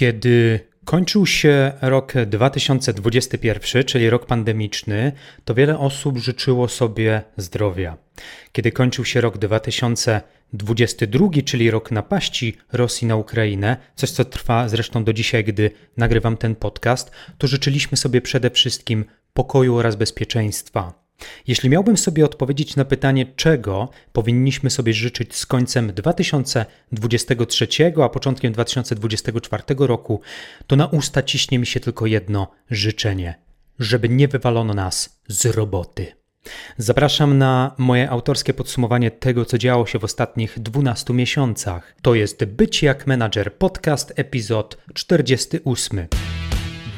Kiedy kończył się rok 2021, czyli rok pandemiczny, to wiele osób życzyło sobie zdrowia. Kiedy kończył się rok 2022, czyli rok napaści Rosji na Ukrainę, coś co trwa zresztą do dzisiaj, gdy nagrywam ten podcast, to życzyliśmy sobie przede wszystkim pokoju oraz bezpieczeństwa. Jeśli miałbym sobie odpowiedzieć na pytanie, czego powinniśmy sobie życzyć z końcem 2023, a początkiem 2024 roku, to na usta ciśnie mi się tylko jedno życzenie: żeby nie wywalono nas z roboty. Zapraszam na moje autorskie podsumowanie tego, co działo się w ostatnich 12 miesiącach. To jest Być jak menadżer podcast, epizod 48.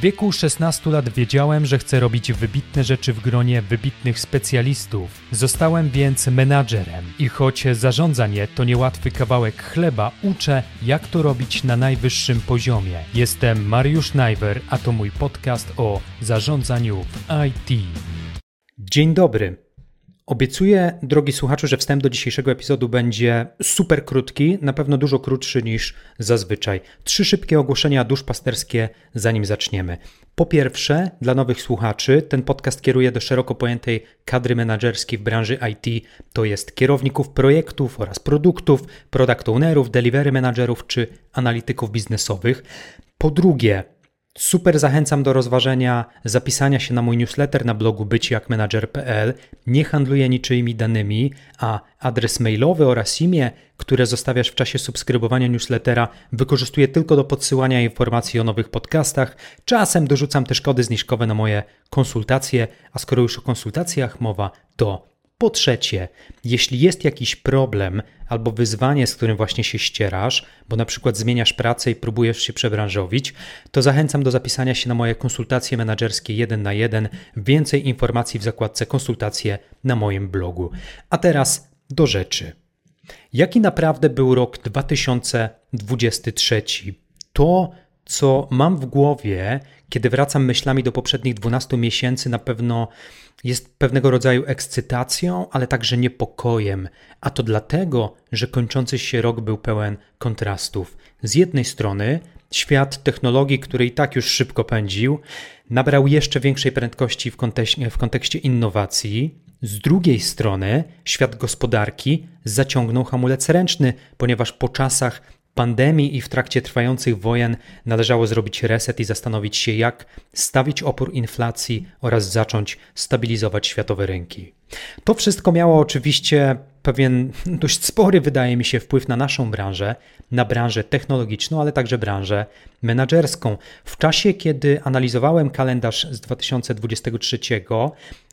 Wieku 16 lat wiedziałem, że chcę robić wybitne rzeczy w gronie wybitnych specjalistów. Zostałem więc menadżerem i choć zarządzanie to niełatwy kawałek chleba, uczę, jak to robić na najwyższym poziomie. Jestem Mariusz Najwer, a to mój podcast o zarządzaniu w IT. Dzień dobry. Obiecuję, drogi słuchaczu, że wstęp do dzisiejszego epizodu będzie super krótki, na pewno dużo krótszy niż zazwyczaj. Trzy szybkie ogłoszenia duszpasterskie, zanim zaczniemy. Po pierwsze, dla nowych słuchaczy, ten podcast kieruje do szeroko pojętej kadry menedżerskiej w branży IT, to jest kierowników projektów oraz produktów, product ownerów, delivery managerów czy analityków biznesowych. Po drugie, Super zachęcam do rozważenia zapisania się na mój newsletter na blogu byciakmanager.pl. Nie handluję niczyimi danymi, a adres mailowy oraz imię, które zostawiasz w czasie subskrybowania newslettera, wykorzystuję tylko do podsyłania informacji o nowych podcastach. Czasem dorzucam też kody zniżkowe na moje konsultacje, a skoro już o konsultacjach mowa, to po trzecie, jeśli jest jakiś problem albo wyzwanie, z którym właśnie się ścierasz, bo na przykład zmieniasz pracę i próbujesz się przebranżowić, to zachęcam do zapisania się na moje konsultacje menedżerskie 1 na 1. Więcej informacji w zakładce konsultacje na moim blogu. A teraz do rzeczy. Jaki naprawdę był rok 2023? To, co mam w głowie, kiedy wracam myślami do poprzednich 12 miesięcy, na pewno jest pewnego rodzaju ekscytacją, ale także niepokojem, a to dlatego, że kończący się rok był pełen kontrastów. Z jednej strony świat technologii, który i tak już szybko pędził, nabrał jeszcze większej prędkości w kontekście, w kontekście innowacji. Z drugiej strony świat gospodarki zaciągnął hamulec ręczny, ponieważ po czasach pandemii i w trakcie trwających wojen należało zrobić reset i zastanowić się, jak stawić opór inflacji oraz zacząć stabilizować światowe rynki. To wszystko miało oczywiście pewien dość spory, wydaje mi się, wpływ na naszą branżę, na branżę technologiczną, ale także branżę menedżerską. W czasie, kiedy analizowałem kalendarz z 2023,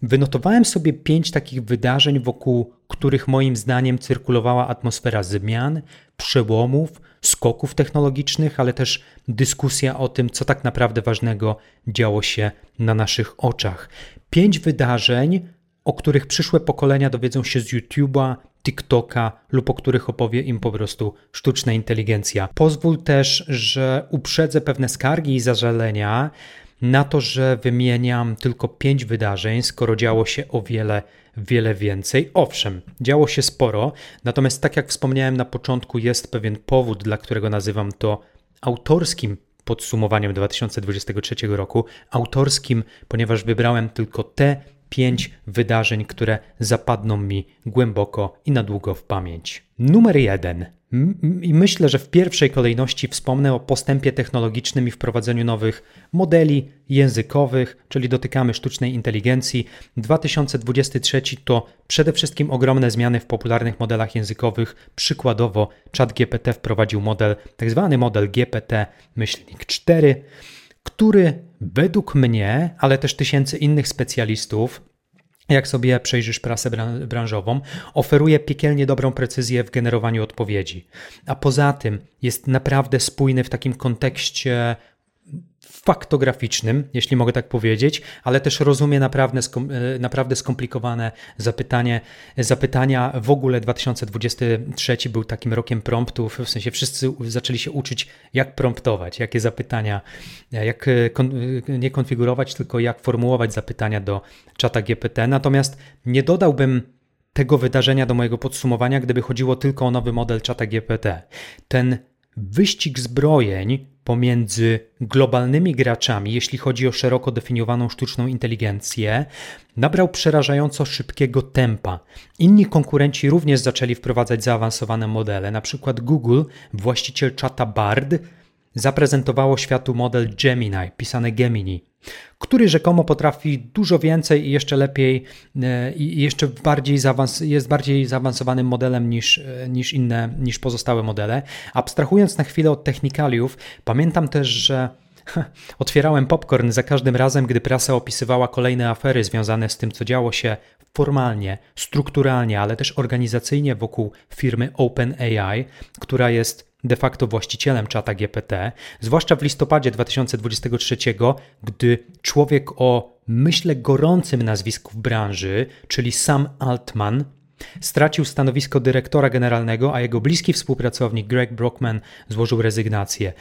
wynotowałem sobie pięć takich wydarzeń, wokół których moim zdaniem cyrkulowała atmosfera zmian, przełomów, skoków technologicznych, ale też dyskusja o tym, co tak naprawdę ważnego działo się na naszych oczach. Pięć wydarzeń, o których przyszłe pokolenia dowiedzą się z YouTube'a, TikToka lub o których opowie im po prostu sztuczna inteligencja. Pozwól też, że uprzedzę pewne skargi i zażalenia na to, że wymieniam tylko pięć wydarzeń, skoro działo się o wiele, wiele więcej. Owszem, działo się sporo, natomiast tak jak wspomniałem na początku, jest pewien powód, dla którego nazywam to autorskim podsumowaniem 2023 roku. Autorskim, ponieważ wybrałem tylko te pięć wydarzeń, które zapadną mi głęboko i na długo w pamięć. Numer jeden. I myślę, że w pierwszej kolejności wspomnę o postępie technologicznym i wprowadzeniu nowych modeli językowych, czyli dotykamy sztucznej inteligencji. 2023 to przede wszystkim ogromne zmiany w popularnych modelach językowych. Przykładowo ChatGPT wprowadził model, tak zwany model GPT-4 który według mnie, ale też tysięcy innych specjalistów, jak sobie przejrzysz prasę branżową, oferuje piekielnie dobrą precyzję w generowaniu odpowiedzi. A poza tym jest naprawdę spójny w takim kontekście faktograficznym, jeśli mogę tak powiedzieć, ale też rozumie naprawdę, e, naprawdę skomplikowane zapytanie. Zapytania w ogóle 2023 był takim rokiem promptów, w sensie wszyscy zaczęli się uczyć, jak promptować, jakie zapytania, e, jak e, nie konfigurować, tylko jak formułować zapytania do czata GPT. Natomiast nie dodałbym tego wydarzenia do mojego podsumowania, gdyby chodziło tylko o nowy model czata GPT. Ten wyścig zbrojeń pomiędzy globalnymi graczami, jeśli chodzi o szeroko definiowaną sztuczną inteligencję, nabrał przerażająco szybkiego tempa. Inni konkurenci również zaczęli wprowadzać zaawansowane modele, na przykład Google, właściciel czata Bard, zaprezentowało światu model Gemini, pisane Gemini, który rzekomo potrafi dużo więcej i jeszcze lepiej e, i jeszcze bardziej zaawans- jest bardziej zaawansowanym modelem niż, e, niż inne, niż pozostałe modele. Abstrahując na chwilę od technikaliów, pamiętam też, że Otwierałem popcorn za każdym razem, gdy prasa opisywała kolejne afery związane z tym, co działo się formalnie, strukturalnie, ale też organizacyjnie wokół firmy OpenAI, która jest de facto właścicielem czata GPT, zwłaszcza w listopadzie 2023, gdy człowiek o myślę gorącym nazwisku w branży, czyli Sam Altman, stracił stanowisko dyrektora generalnego, a jego bliski współpracownik Greg Brockman złożył rezygnację.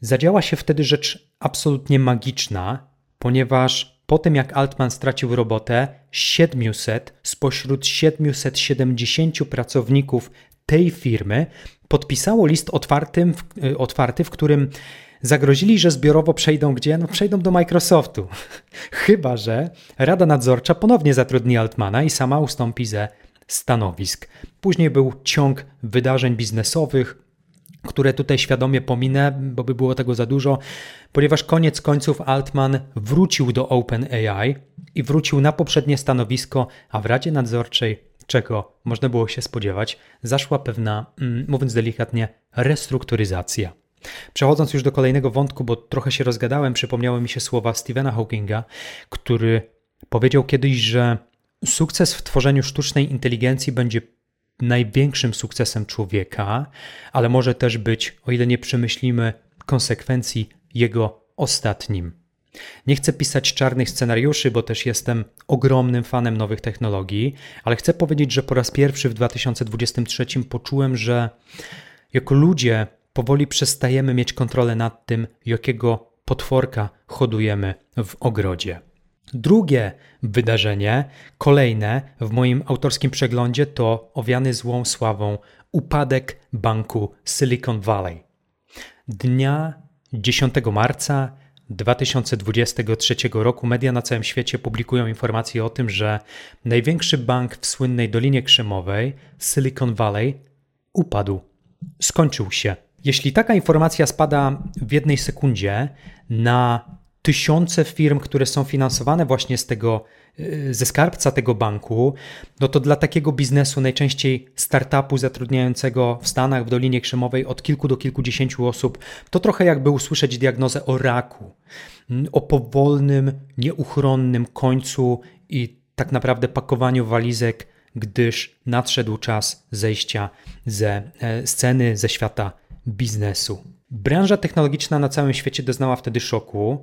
Zadziała się wtedy rzecz absolutnie magiczna, ponieważ po tym jak Altman stracił robotę, 700 spośród 770 pracowników tej firmy podpisało list otwartym, y, otwarty, w którym zagrozili, że zbiorowo przejdą gdzie? No przejdą do Microsoftu. Chyba, że Rada Nadzorcza ponownie zatrudni Altmana i sama ustąpi ze stanowisk. Później był ciąg wydarzeń biznesowych, które tutaj świadomie pominę, bo by było tego za dużo, ponieważ koniec końców Altman wrócił do OpenAI i wrócił na poprzednie stanowisko, a w Radzie Nadzorczej, czego można było się spodziewać, zaszła pewna, mm, mówiąc delikatnie, restrukturyzacja. Przechodząc już do kolejnego wątku, bo trochę się rozgadałem, przypomniały mi się słowa Stephena Hawkinga, który powiedział kiedyś, że sukces w tworzeniu sztucznej inteligencji będzie największym sukcesem człowieka, ale może też być, o ile nie przemyślimy konsekwencji, jego ostatnim. Nie chcę pisać czarnych scenariuszy, bo też jestem ogromnym fanem nowych technologii, ale chcę powiedzieć, że po raz pierwszy w 2023 poczułem, że jako ludzie powoli przestajemy mieć kontrolę nad tym, jakiego potworka hodujemy w ogrodzie. Drugie wydarzenie, kolejne w moim autorskim przeglądzie, to owiany złą sławą upadek banku Silicon Valley. Dnia 10 marca 2023 roku media na całym świecie publikują informacje o tym, że największy bank w słynnej Dolinie Krzemowej, Silicon Valley, upadł. Skończył się. Jeśli taka informacja spada w jednej sekundzie na tysiące firm, które są finansowane właśnie z tego, ze skarbca tego banku, no to dla takiego biznesu, najczęściej startupu zatrudniającego w Stanach, w Dolinie Krzemowej od kilku do kilkudziesięciu osób, to trochę jakby usłyszeć diagnozę o raku, o powolnym, nieuchronnym końcu i tak naprawdę pakowaniu walizek, gdyż nadszedł czas zejścia ze e, sceny, ze świata biznesu. Branża technologiczna na całym świecie doznała wtedy szoku.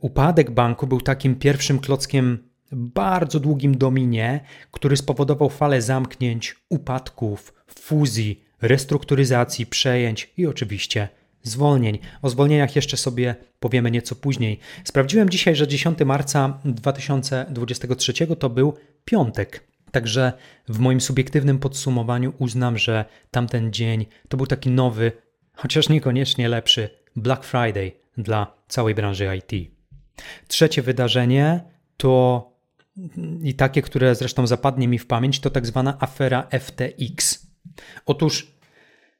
Upadek banku był takim pierwszym klockiem bardzo długim dominie, który spowodował falę zamknięć, upadków, fuzji, restrukturyzacji, przejęć i oczywiście zwolnień. O zwolnieniach jeszcze sobie powiemy nieco później. Sprawdziłem dzisiaj, że 10 marca 2023 to był piątek. Także w moim subiektywnym podsumowaniu uznam, że tamten dzień to był taki nowy, chociaż niekoniecznie lepszy Black Friday dla całej branży IT. Trzecie wydarzenie to i takie, które zresztą zapadnie mi w pamięć, to tak zwana afera FTX. Otóż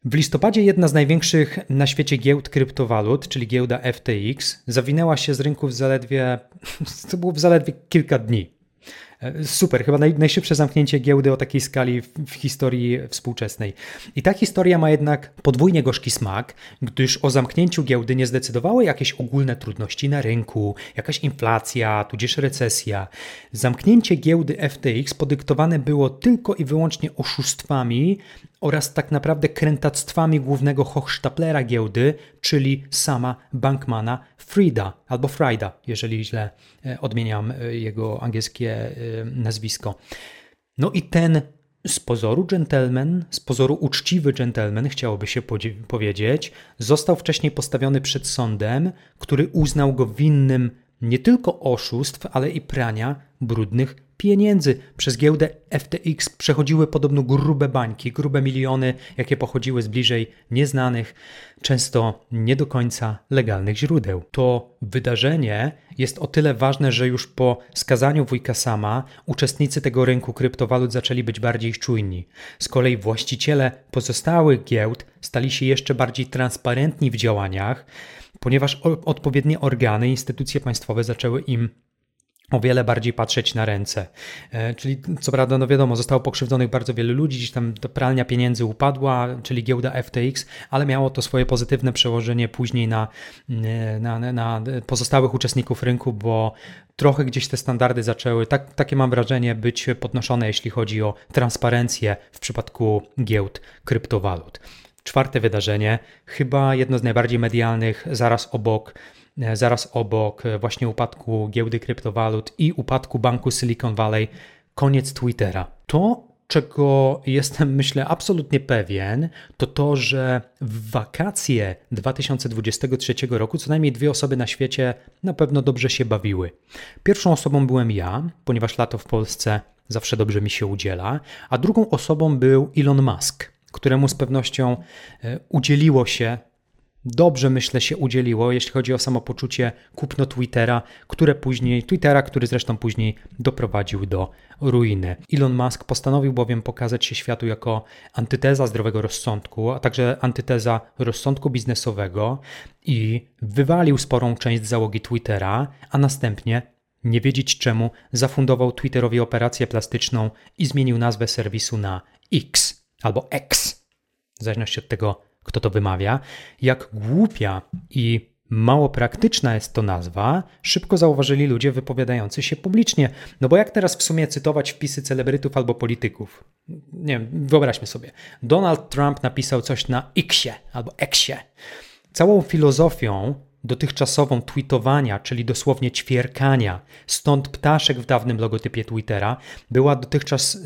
w listopadzie jedna z największych na świecie giełd kryptowalut, czyli giełda FTX, zawinęła się z rynków zaledwie, to było w zaledwie kilka dni. E, super, chyba naj, najszybsze zamknięcie giełdy o takiej skali w, w, historii współczesnej. I ta historia ma jednak podwójnie gorzki smak, gdyż o zamknięciu giełdy nie zdecydowały jakieś ogólne trudności na rynku, jakaś inflacja, tudzież recesja. Zamknięcie giełdy FTX podyktowane było tylko i wyłącznie oszustwami oraz tak naprawdę krętactwami głównego hochsztaplera giełdy, czyli sama bankmana Frida albo Frida, jeżeli źle e, odmieniam e, jego angielskie e, nazwisko. No i ten z pozoru gentleman, z pozoru uczciwy gentleman, chciałoby się powiedzieć, został wcześniej postawiony przed sądem, który uznał go winnym nie tylko oszustw, ale i prania brudnych pieniędzy przez giełdę FTX przechodziły podobno grube bańki, grube miliony, jakie pochodziły z bliżej nieznanych, często nie do końca legalnych źródeł. To wydarzenie jest o tyle ważne, że już po skazaniu wujka sama uczestnicy tego rynku kryptowalut zaczęli być bardziej czujni. Z kolei właściciele pozostałych giełd stali się jeszcze bardziej transparentni w działaniach, ponieważ odpowiednie organy, instytucje państwowe zaczęły im o wiele bardziej patrzeć na ręce. E, czyli co prawda, no wiadomo, zostało pokrzywdzonych bardzo wielu ludzi, gdzieś tam pralnia pieniędzy upadła, czyli giełda FTX, ale miało to swoje pozytywne przełożenie później na, e, na, na pozostałych uczestników rynku, bo trochę gdzieś te standardy zaczęły, tak, takie mam wrażenie, być podnoszone, jeśli chodzi o transparencję w przypadku giełd kryptowalut. Czwarte wydarzenie, chyba jedno z najbardziej medialnych, zaraz obok E, zaraz obok e, właśnie upadku giełdy kryptowalut i upadku banku Silicon Valley, koniec Twittera. To, czego jestem, myślę, absolutnie pewien, to to, że w wakacje 2023 roku co najmniej dwie osoby na świecie na pewno dobrze się bawiły. Pierwszą osobą byłem ja, ponieważ lato w Polsce zawsze dobrze mi się udziela, a drugą osobą był Elon Musk, któremu z pewnością e, udzieliło się dobrze, myślę, się udzieliło, jeśli chodzi o samopoczucie kupno Twittera, które później, Twittera, który zresztą później doprowadził do ruiny. Elon Musk postanowił bowiem pokazać się światu jako antyteza zdrowego rozsądku, a także antyteza rozsądku biznesowego i wywalił sporą część załogi Twittera, a następnie nie wiedzieć czemu zafundował Twitterowi operację plastyczną i zmienił nazwę serwisu na X albo X, w zależności od tego, kto to wymawia, jak głupia i mało praktyczna jest to nazwa, szybko zauważyli ludzie wypowiadający się publicznie. No bo jak teraz w sumie cytować wpisy celebrytów albo polityków? Nie wiem, wyobraźmy sobie. Donald Trump napisał coś na Xie albo Xie. Całą filozofią dotychczasową tweetowania, czyli dosłownie ćwierkania, stąd ptaszek w dawnym logotypie Twittera, była dotychczas,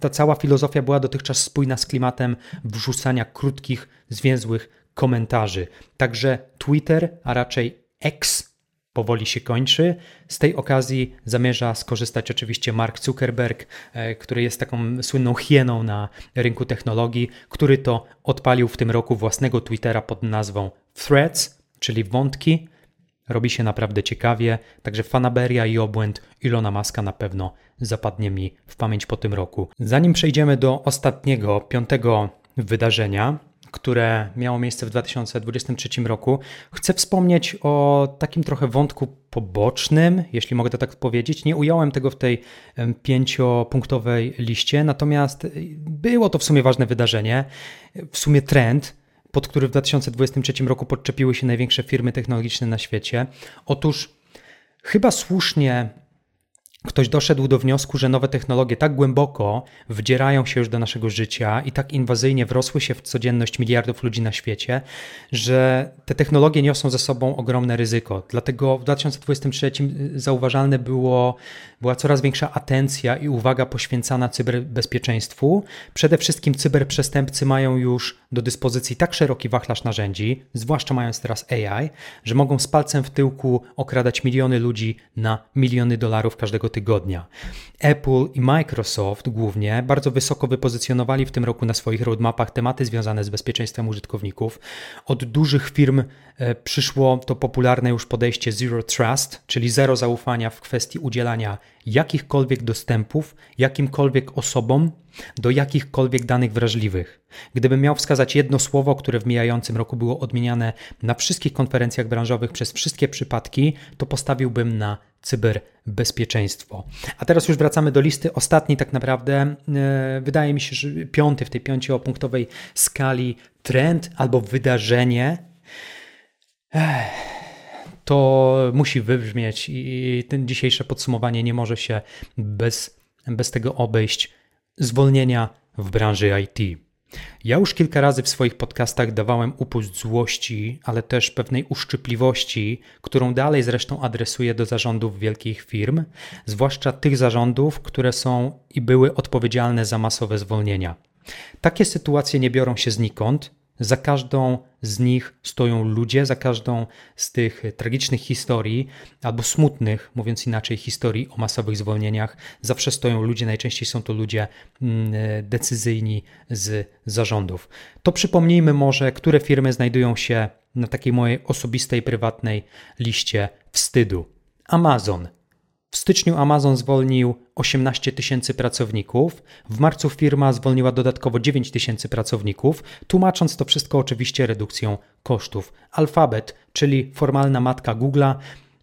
ta cała filozofia była dotychczas spójna z klimatem wrzucania krótkich, zwięzłych komentarzy. Także Twitter, a raczej X powoli się kończy. Z tej okazji zamierza skorzystać oczywiście Mark Zuckerberg, e, który jest taką słynną hieną na rynku technologii, który to odpalił w tym roku własnego Twittera pod nazwą Threads, czyli wątki. Robi się naprawdę ciekawie, także fanaberia i obłęd Ilona Maska na pewno zapadnie mi w pamięć po tym roku. Zanim przejdziemy do ostatniego, piątego wydarzenia, które miało miejsce w 2023 roku, chcę wspomnieć o takim trochę wątku pobocznym, jeśli mogę to tak powiedzieć. Nie ująłem tego w tej pięciopunktowej liście, natomiast było to w sumie ważne wydarzenie, w sumie trend, pod który w 2023 roku podczepiły się największe firmy technologiczne na świecie. Otóż chyba słusznie ktoś doszedł do wniosku, że nowe technologie tak głęboko wdzierają się już do naszego życia i tak inwazyjnie wrosły się w codzienność miliardów ludzi na świecie, że te technologie niosą ze sobą ogromne ryzyko. Dlatego w 2023 zauważalne było, była coraz większa atencja i uwaga poświęcana cyberbezpieczeństwu. Przede wszystkim cyberprzestępcy mają już do dyspozycji tak szeroki wachlarz narzędzi, zwłaszcza mając teraz AI, że mogą z palcem w tyłku okradać miliony ludzi na miliony dolarów każdego tygodnia. Apple i Microsoft głównie bardzo wysoko wypozycjonowali w tym roku na swoich roadmapach tematy związane z bezpieczeństwem użytkowników. Od dużych firm e, przyszło to popularne już podejście Zero Trust, czyli zero zaufania w kwestii udzielania jakichkolwiek dostępów jakimkolwiek osobom do jakichkolwiek danych wrażliwych. Gdybym miał wskazać jedno słowo, które w mijającym roku było odmieniane na wszystkich konferencjach branżowych przez wszystkie przypadki, to postawiłbym na cyberbezpieczeństwo. A teraz już wracamy do listy. Ostatni tak naprawdę, e, wydaje mi się, że piąty w tej pięciopunktowej skali trend albo wydarzenie. To musi wybrzmieć i ten dzisiejsze podsumowanie nie może się bez, bez tego obejść. Zwolnienia w branży IT. Ja już kilka razy w swoich podcastach dawałem upust złości, ale też pewnej uszczypliwości, którą dalej zresztą adresuję do zarządów wielkich firm, zwłaszcza tych zarządów, które są i były odpowiedzialne za masowe zwolnienia. Takie sytuacje nie biorą się znikąd, Za każdą z nich stoją ludzie, za każdą z tych tragicznych historii, albo smutnych, mówiąc inaczej, historii o masowych zwolnieniach, zawsze stoją ludzie, najczęściej są to ludzie mm, decyzyjni z zarządów. To przypomnijmy może, które firmy znajdują się na takiej mojej osobistej, prywatnej liście wstydu. Amazon, w styczniu Amazon zwolnił 18 tysięcy pracowników, w marcu firma zwolniła dodatkowo 9 tysięcy pracowników, tłumacząc to wszystko oczywiście redukcją kosztów. Alphabet, czyli formalna matka Google'a,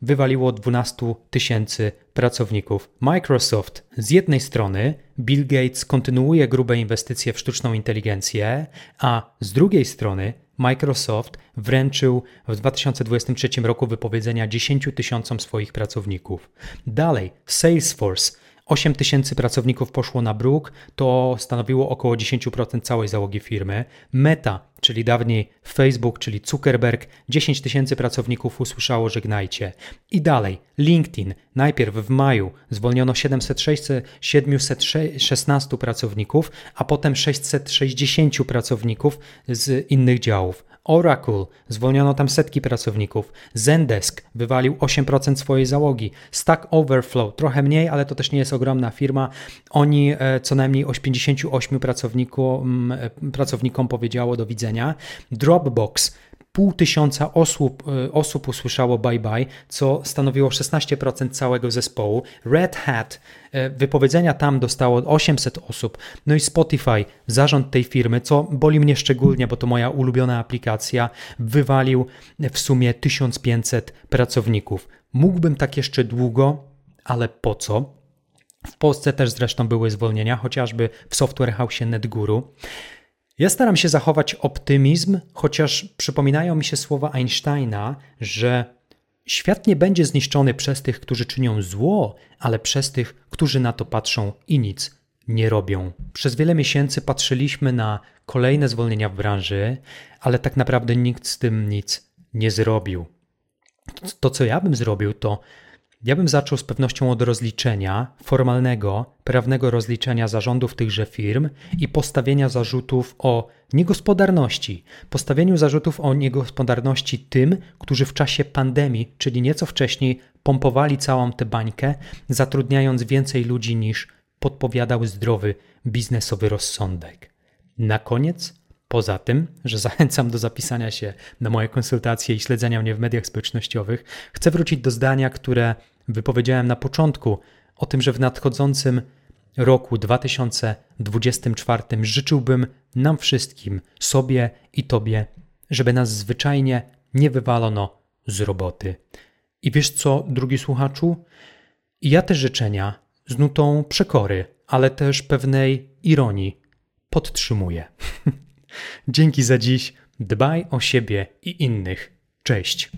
wywaliło 12 tysięcy pracowników. Microsoft z jednej strony Bill Gates kontynuuje grube inwestycje w sztuczną inteligencję, a z drugiej strony Microsoft wręczył w 2023 roku wypowiedzenia 10 tysiącom swoich pracowników. Dalej, Salesforce 8 tysięcy pracowników poszło na bruk, to stanowiło około 10% całej załogi firmy. Meta, czyli dawniej Facebook, czyli Zuckerberg, 10 tysięcy pracowników usłyszało żegnajcie. I dalej, LinkedIn, najpierw w maju zwolniono 716 pracowników, a potem 660 pracowników z innych działów. Oracle, zwolniono tam setki pracowników. Zendesk wywalił 8% swojej załogi. Stack Overflow, trochę mniej, ale to też nie jest ogromna firma. Oni e, co najmniej 58 pracownikom, e, pracownikom powiedziało do widzenia. Dropbox, pół tysiąca osób, e, osób usłyszało bye bye, co stanowiło 16% całego zespołu. Red Hat, e, wypowiedzenia tam dostało 800 osób. No i Spotify, zarząd tej firmy, co boli mnie szczególnie, bo to moja ulubiona aplikacja, wywalił w sumie 1500 pracowników. Mógłbym tak jeszcze długo, ale po co? W Polsce też zresztą były zwolnienia, chociażby w Software House NetGuru. Ja staram się zachować optymizm, chociaż przypominają mi się słowa Einsteina, że świat nie będzie zniszczony przez tych, którzy czynią zło, ale przez tych, którzy na to patrzą i nic nie robią. Przez wiele miesięcy patrzyliśmy na kolejne zwolnienia w branży, ale tak naprawdę nikt z tym nic nie zrobił. To, co ja bym zrobił, to ja bym zaczął z pewnością od rozliczenia, formalnego, prawnego rozliczenia zarządów tychże firm i postawienia zarzutów o niegospodarności. Postawieniu zarzutów o niegospodarności tym, którzy w czasie pandemii, czyli nieco wcześniej, pompowali całą tę bańkę, zatrudniając więcej ludzi niż podpowiadał zdrowy biznesowy rozsądek. Na koniec Poza tym, że zachęcam do zapisania się na moje konsultacje i śledzenia mnie w mediach społecznościowych, chcę wrócić do zdania, które wypowiedziałem na początku o tym, że w nadchodzącym roku 2024 życzyłbym nam wszystkim, sobie i Tobie, żeby nas zwyczajnie nie wywalono z roboty. I wiesz co, drugi słuchaczu? Ja te życzenia z nutą przekory, ale też pewnej ironii podtrzymuję. Dzięki za dziś. Dbaj o siebie i innych. Cześć.